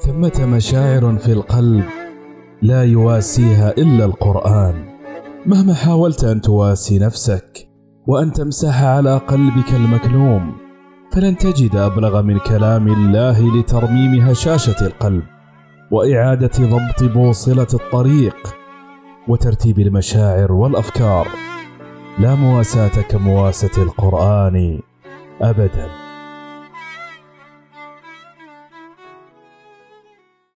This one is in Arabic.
ثمة مشاعر في القلب لا يواسيها إلا القرآن. مهما حاولت أن تواسي نفسك وأن تمسح على قلبك المكلوم فلن تجد أبلغ من كلام الله لترميم هشاشة القلب وإعادة ضبط بوصلة الطريق وترتيب المشاعر والأفكار. لا مواساة كمواساة القرآن أبداً.